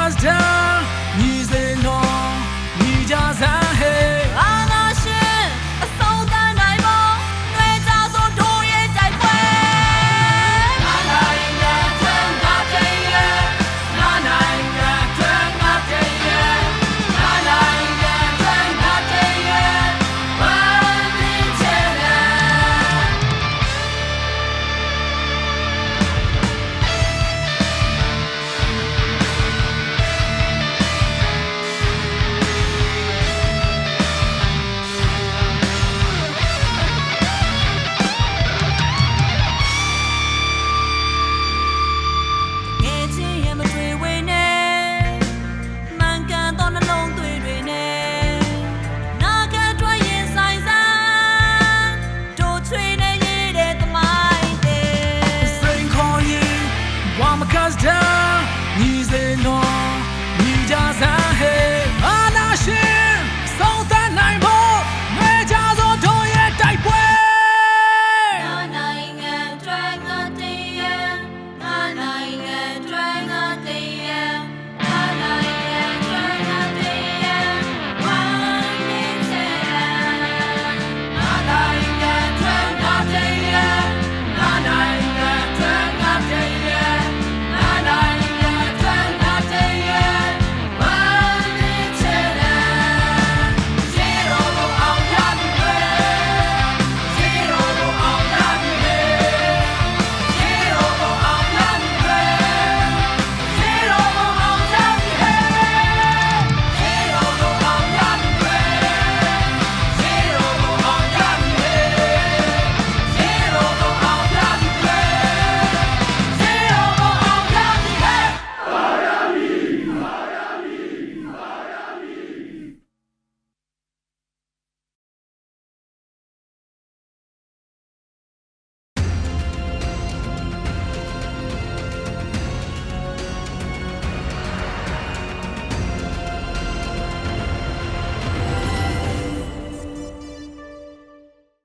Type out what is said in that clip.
Cause time